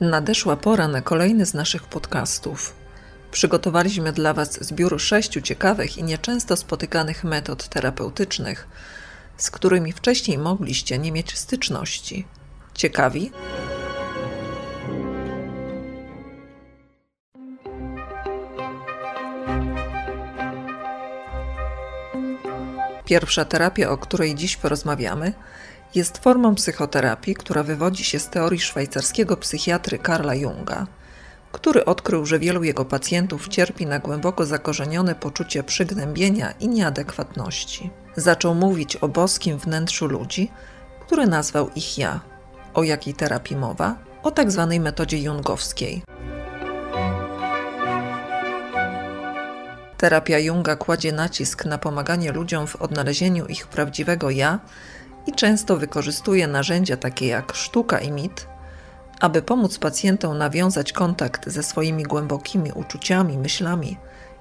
Nadeszła pora na kolejny z naszych podcastów. Przygotowaliśmy dla Was zbiór sześciu ciekawych i nieczęsto spotykanych metod terapeutycznych, z którymi wcześniej mogliście nie mieć styczności. Ciekawi? Pierwsza terapia, o której dziś porozmawiamy, jest formą psychoterapii, która wywodzi się z teorii szwajcarskiego psychiatry Karla Junga, który odkrył, że wielu jego pacjentów cierpi na głęboko zakorzenione poczucie przygnębienia i nieadekwatności. Zaczął mówić o boskim wnętrzu ludzi, który nazwał ich ja. O jakiej terapii mowa? O tak zwanej metodzie jungowskiej. Terapia Junga kładzie nacisk na pomaganie ludziom w odnalezieniu ich prawdziwego ja i często wykorzystuje narzędzia takie jak sztuka i mit, aby pomóc pacjentom nawiązać kontakt ze swoimi głębokimi uczuciami, myślami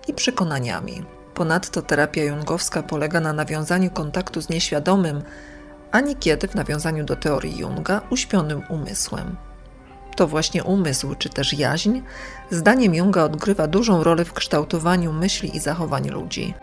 i przekonaniami. Ponadto terapia jungowska polega na nawiązaniu kontaktu z nieświadomym, a niekiedy w nawiązaniu do teorii Junga uśpionym umysłem. To właśnie umysł, czy też jaźń, zdaniem Junga odgrywa dużą rolę w kształtowaniu myśli i zachowań ludzi.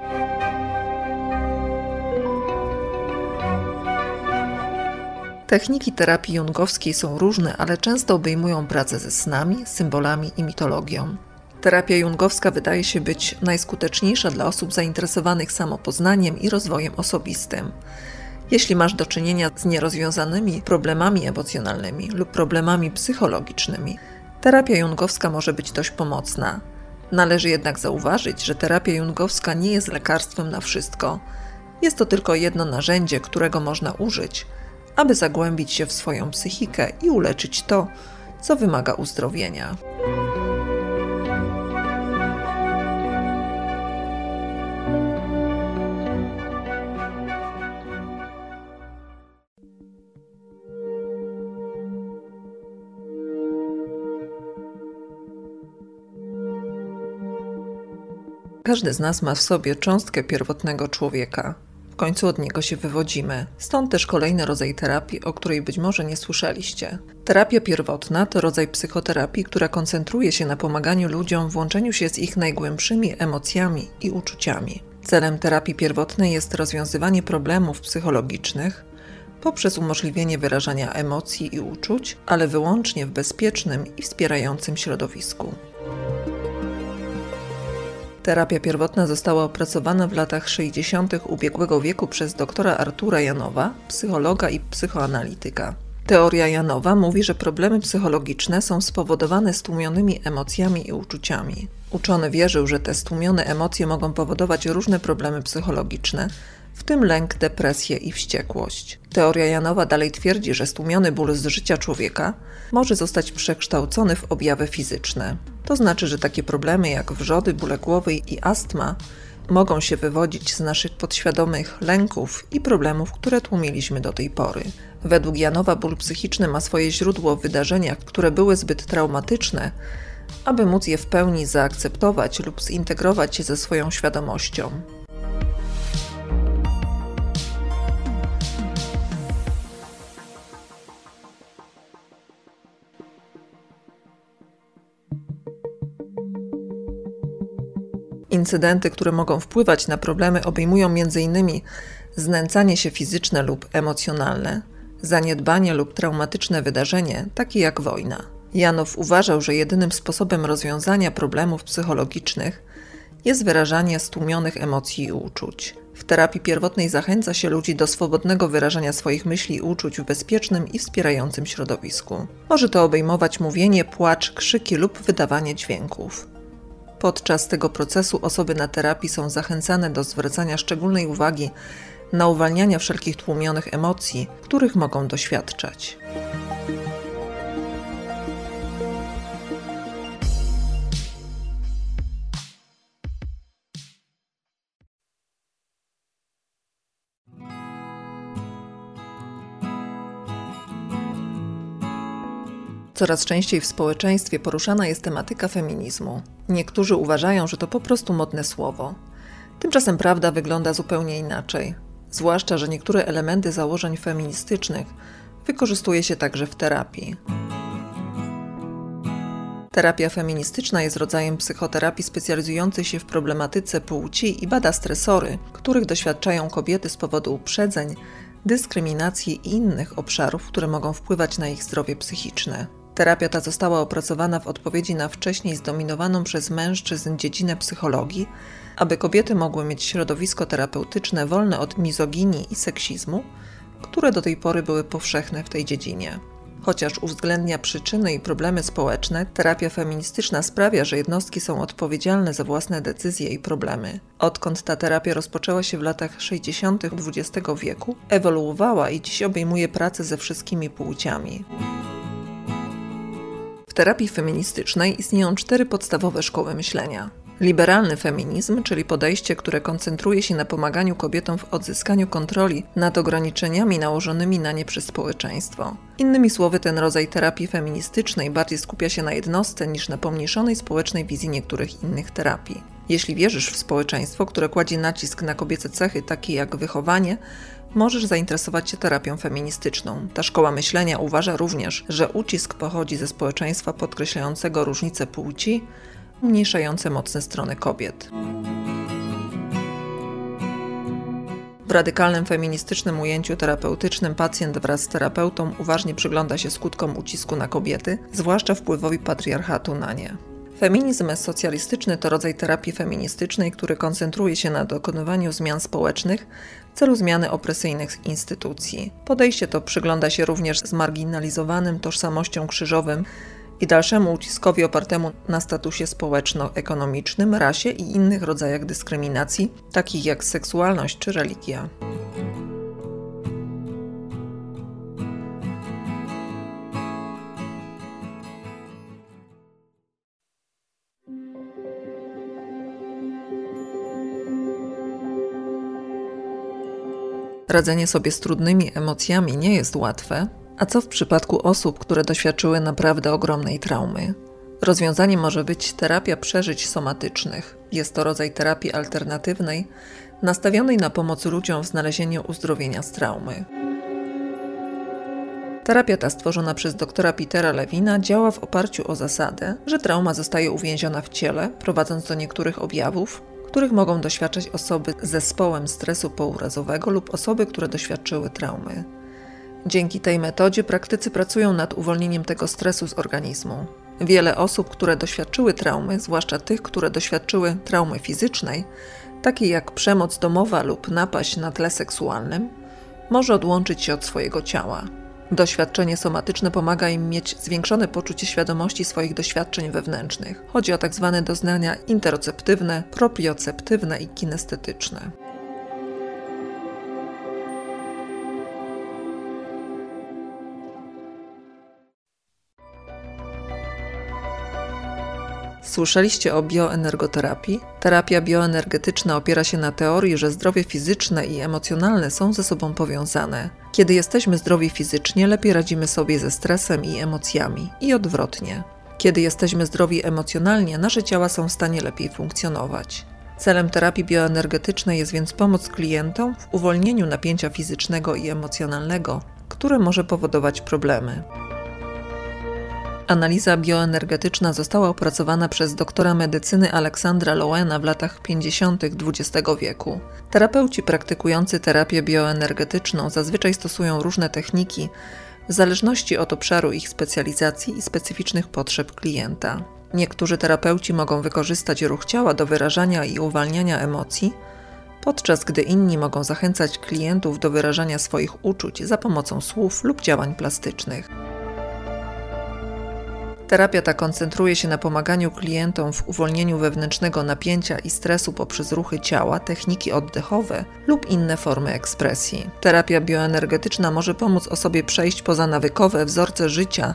Techniki terapii jungowskiej są różne, ale często obejmują pracę ze snami, symbolami i mitologią. Terapia jungowska wydaje się być najskuteczniejsza dla osób zainteresowanych samopoznaniem i rozwojem osobistym. Jeśli masz do czynienia z nierozwiązanymi problemami emocjonalnymi lub problemami psychologicznymi, terapia jungowska może być dość pomocna. Należy jednak zauważyć, że terapia jungowska nie jest lekarstwem na wszystko. Jest to tylko jedno narzędzie, którego można użyć, aby zagłębić się w swoją psychikę i uleczyć to, co wymaga uzdrowienia. Każdy z nas ma w sobie cząstkę pierwotnego człowieka. Końcu od niego się wywodzimy. Stąd też kolejny rodzaj terapii, o której być może nie słyszeliście. Terapia pierwotna to rodzaj psychoterapii, która koncentruje się na pomaganiu ludziom w łączeniu się z ich najgłębszymi emocjami i uczuciami. Celem terapii pierwotnej jest rozwiązywanie problemów psychologicznych poprzez umożliwienie wyrażania emocji i uczuć, ale wyłącznie w bezpiecznym i wspierającym środowisku. Terapia pierwotna została opracowana w latach 60. ubiegłego wieku przez doktora Artura Janowa, psychologa i psychoanalityka. Teoria Janowa mówi, że problemy psychologiczne są spowodowane stłumionymi emocjami i uczuciami. Uczony wierzył, że te stłumione emocje mogą powodować różne problemy psychologiczne, w tym lęk, depresję i wściekłość. Teoria Janowa dalej twierdzi, że stłumiony ból z życia człowieka może zostać przekształcony w objawy fizyczne. To znaczy, że takie problemy jak wrzody, bóle głowy i astma mogą się wywodzić z naszych podświadomych lęków i problemów, które tłumiliśmy do tej pory. Według Janowa ból psychiczny ma swoje źródło w wydarzeniach, które były zbyt traumatyczne, aby móc je w pełni zaakceptować lub zintegrować ze swoją świadomością. Incydenty, które mogą wpływać na problemy, obejmują m.in. znęcanie się fizyczne lub emocjonalne, zaniedbanie lub traumatyczne wydarzenie, takie jak wojna. Janow uważał, że jedynym sposobem rozwiązania problemów psychologicznych jest wyrażanie stłumionych emocji i uczuć. W terapii pierwotnej zachęca się ludzi do swobodnego wyrażania swoich myśli i uczuć w bezpiecznym i wspierającym środowisku. Może to obejmować mówienie, płacz, krzyki lub wydawanie dźwięków. Podczas tego procesu osoby na terapii są zachęcane do zwracania szczególnej uwagi na uwalnianie wszelkich tłumionych emocji, których mogą doświadczać. Coraz częściej w społeczeństwie poruszana jest tematyka feminizmu. Niektórzy uważają, że to po prostu modne słowo. Tymczasem prawda wygląda zupełnie inaczej, zwłaszcza, że niektóre elementy założeń feministycznych wykorzystuje się także w terapii. Terapia feministyczna jest rodzajem psychoterapii specjalizującej się w problematyce płci i bada stresory, których doświadczają kobiety z powodu uprzedzeń, dyskryminacji i innych obszarów, które mogą wpływać na ich zdrowie psychiczne. Terapia ta została opracowana w odpowiedzi na wcześniej zdominowaną przez mężczyzn dziedzinę psychologii, aby kobiety mogły mieć środowisko terapeutyczne wolne od mizoginii i seksizmu, które do tej pory były powszechne w tej dziedzinie. Chociaż uwzględnia przyczyny i problemy społeczne, terapia feministyczna sprawia, że jednostki są odpowiedzialne za własne decyzje i problemy. Odkąd ta terapia rozpoczęła się w latach 60. XX wieku, ewoluowała i dziś obejmuje pracę ze wszystkimi płciami. W terapii feministycznej istnieją cztery podstawowe szkoły myślenia. Liberalny feminizm, czyli podejście, które koncentruje się na pomaganiu kobietom w odzyskaniu kontroli nad ograniczeniami nałożonymi na nie przez społeczeństwo. Innymi słowy, ten rodzaj terapii feministycznej bardziej skupia się na jednostce niż na pomniejszonej społecznej wizji niektórych innych terapii. Jeśli wierzysz w społeczeństwo, które kładzie nacisk na kobiece cechy takie jak wychowanie, możesz zainteresować się terapią feministyczną. Ta szkoła myślenia uważa również, że ucisk pochodzi ze społeczeństwa podkreślającego różnice płci, umniejszające mocne strony kobiet. W radykalnym feministycznym ujęciu terapeutycznym pacjent wraz z terapeutą uważnie przygląda się skutkom ucisku na kobiety, zwłaszcza wpływowi patriarchatu na nie. Feminizm socjalistyczny to rodzaj terapii feministycznej, który koncentruje się na dokonywaniu zmian społecznych w celu zmiany opresyjnych instytucji. Podejście to przygląda się również zmarginalizowanym tożsamościom krzyżowym i dalszemu uciskowi opartemu na statusie społeczno-ekonomicznym, rasie i innych rodzajach dyskryminacji, takich jak seksualność czy religia. Radzenie sobie z trudnymi emocjami nie jest łatwe, a co w przypadku osób, które doświadczyły naprawdę ogromnej traumy? Rozwiązaniem może być terapia przeżyć somatycznych. Jest to rodzaj terapii alternatywnej, nastawionej na pomoc ludziom w znalezieniu uzdrowienia z traumy. Terapia ta stworzona przez doktora Petera Lewina działa w oparciu o zasadę, że trauma zostaje uwięziona w ciele, prowadząc do niektórych objawów, których mogą doświadczać osoby z zespołem stresu pourazowego lub osoby, które doświadczyły traumy. Dzięki tej metodzie praktycy pracują nad uwolnieniem tego stresu z organizmu. Wiele osób, które doświadczyły traumy, zwłaszcza tych, które doświadczyły traumy fizycznej, takiej jak przemoc domowa lub napaść na tle seksualnym, może odłączyć się od swojego ciała. Doświadczenie somatyczne pomaga im mieć zwiększone poczucie świadomości swoich doświadczeń wewnętrznych. Chodzi o tzw. Tak doznania interoceptywne, proprioceptywne i kinestetyczne. Słyszeliście o bioenergoterapii? Terapia bioenergetyczna opiera się na teorii, że zdrowie fizyczne i emocjonalne są ze sobą powiązane. Kiedy jesteśmy zdrowi fizycznie, lepiej radzimy sobie ze stresem i emocjami, i odwrotnie. Kiedy jesteśmy zdrowi emocjonalnie, nasze ciała są w stanie lepiej funkcjonować. Celem terapii bioenergetycznej jest więc pomoc klientom w uwolnieniu napięcia fizycznego i emocjonalnego, które może powodować problemy. Analiza bioenergetyczna została opracowana przez doktora medycyny Aleksandra Lowena w latach 50. XX wieku. Terapeuci praktykujący terapię bioenergetyczną zazwyczaj stosują różne techniki w zależności od obszaru ich specjalizacji i specyficznych potrzeb klienta. Niektórzy terapeuci mogą wykorzystać ruch ciała do wyrażania i uwalniania emocji, podczas gdy inni mogą zachęcać klientów do wyrażania swoich uczuć za pomocą słów lub działań plastycznych. Terapia ta koncentruje się na pomaganiu klientom w uwolnieniu wewnętrznego napięcia i stresu poprzez ruchy ciała, techniki oddechowe lub inne formy ekspresji. Terapia bioenergetyczna może pomóc osobie przejść poza nawykowe wzorce życia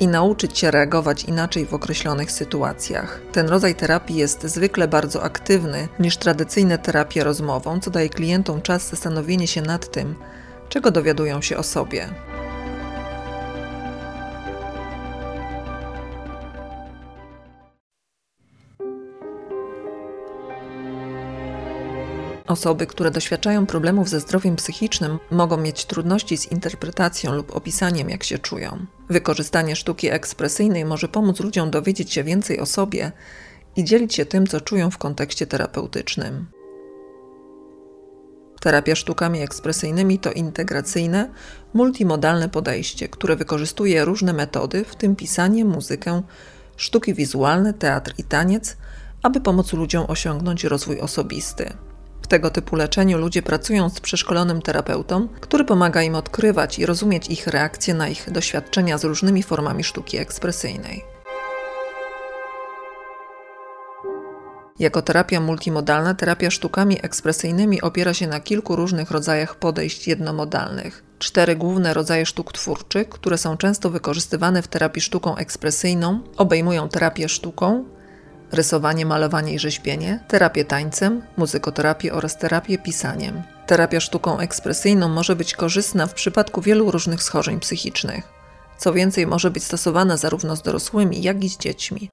i nauczyć się reagować inaczej w określonych sytuacjach. Ten rodzaj terapii jest zwykle bardzo aktywny niż tradycyjne terapie rozmową, co daje klientom czas zastanowienia się nad tym, czego dowiadują się o sobie. Osoby, które doświadczają problemów ze zdrowiem psychicznym, mogą mieć trudności z interpretacją lub opisaniem, jak się czują. Wykorzystanie sztuki ekspresyjnej może pomóc ludziom dowiedzieć się więcej o sobie i dzielić się tym, co czują w kontekście terapeutycznym. Terapia sztukami ekspresyjnymi to integracyjne, multimodalne podejście, które wykorzystuje różne metody, w tym pisanie, muzykę, sztuki wizualne, teatr i taniec, aby pomóc ludziom osiągnąć rozwój osobisty. Tego typu leczeniu ludzie pracują z przeszkolonym terapeutą, który pomaga im odkrywać i rozumieć ich reakcje na ich doświadczenia z różnymi formami sztuki ekspresyjnej. Jako terapia multimodalna, terapia sztukami ekspresyjnymi opiera się na kilku różnych rodzajach podejść jednomodalnych. Cztery główne rodzaje sztuk twórczych, które są często wykorzystywane w terapii sztuką ekspresyjną, obejmują terapię sztuką, rysowanie, malowanie i rzeźbienie, terapię tańcem, muzykoterapię oraz terapię pisaniem. Terapia sztuką ekspresyjną może być korzystna w przypadku wielu różnych schorzeń psychicznych. Co więcej, może być stosowana zarówno z dorosłymi, jak i z dziećmi.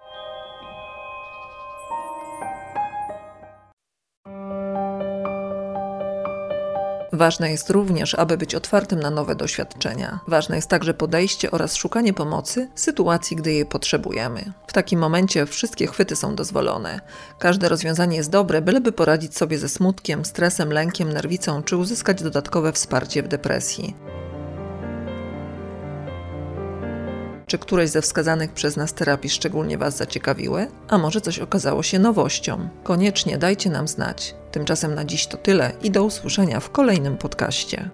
Ważne jest również, aby być otwartym na nowe doświadczenia. Ważne jest także podejście oraz szukanie pomocy w sytuacji, gdy jej potrzebujemy. W takim momencie wszystkie chwyty są dozwolone. Każde rozwiązanie jest dobre, byleby poradzić sobie ze smutkiem, stresem, lękiem, nerwicą czy uzyskać dodatkowe wsparcie w depresji. Czy któreś ze wskazanych przez nas terapii szczególnie Was zaciekawiły? A może coś okazało się nowością? Koniecznie dajcie nam znać. Tymczasem na dziś to tyle i do usłyszenia w kolejnym podcaście.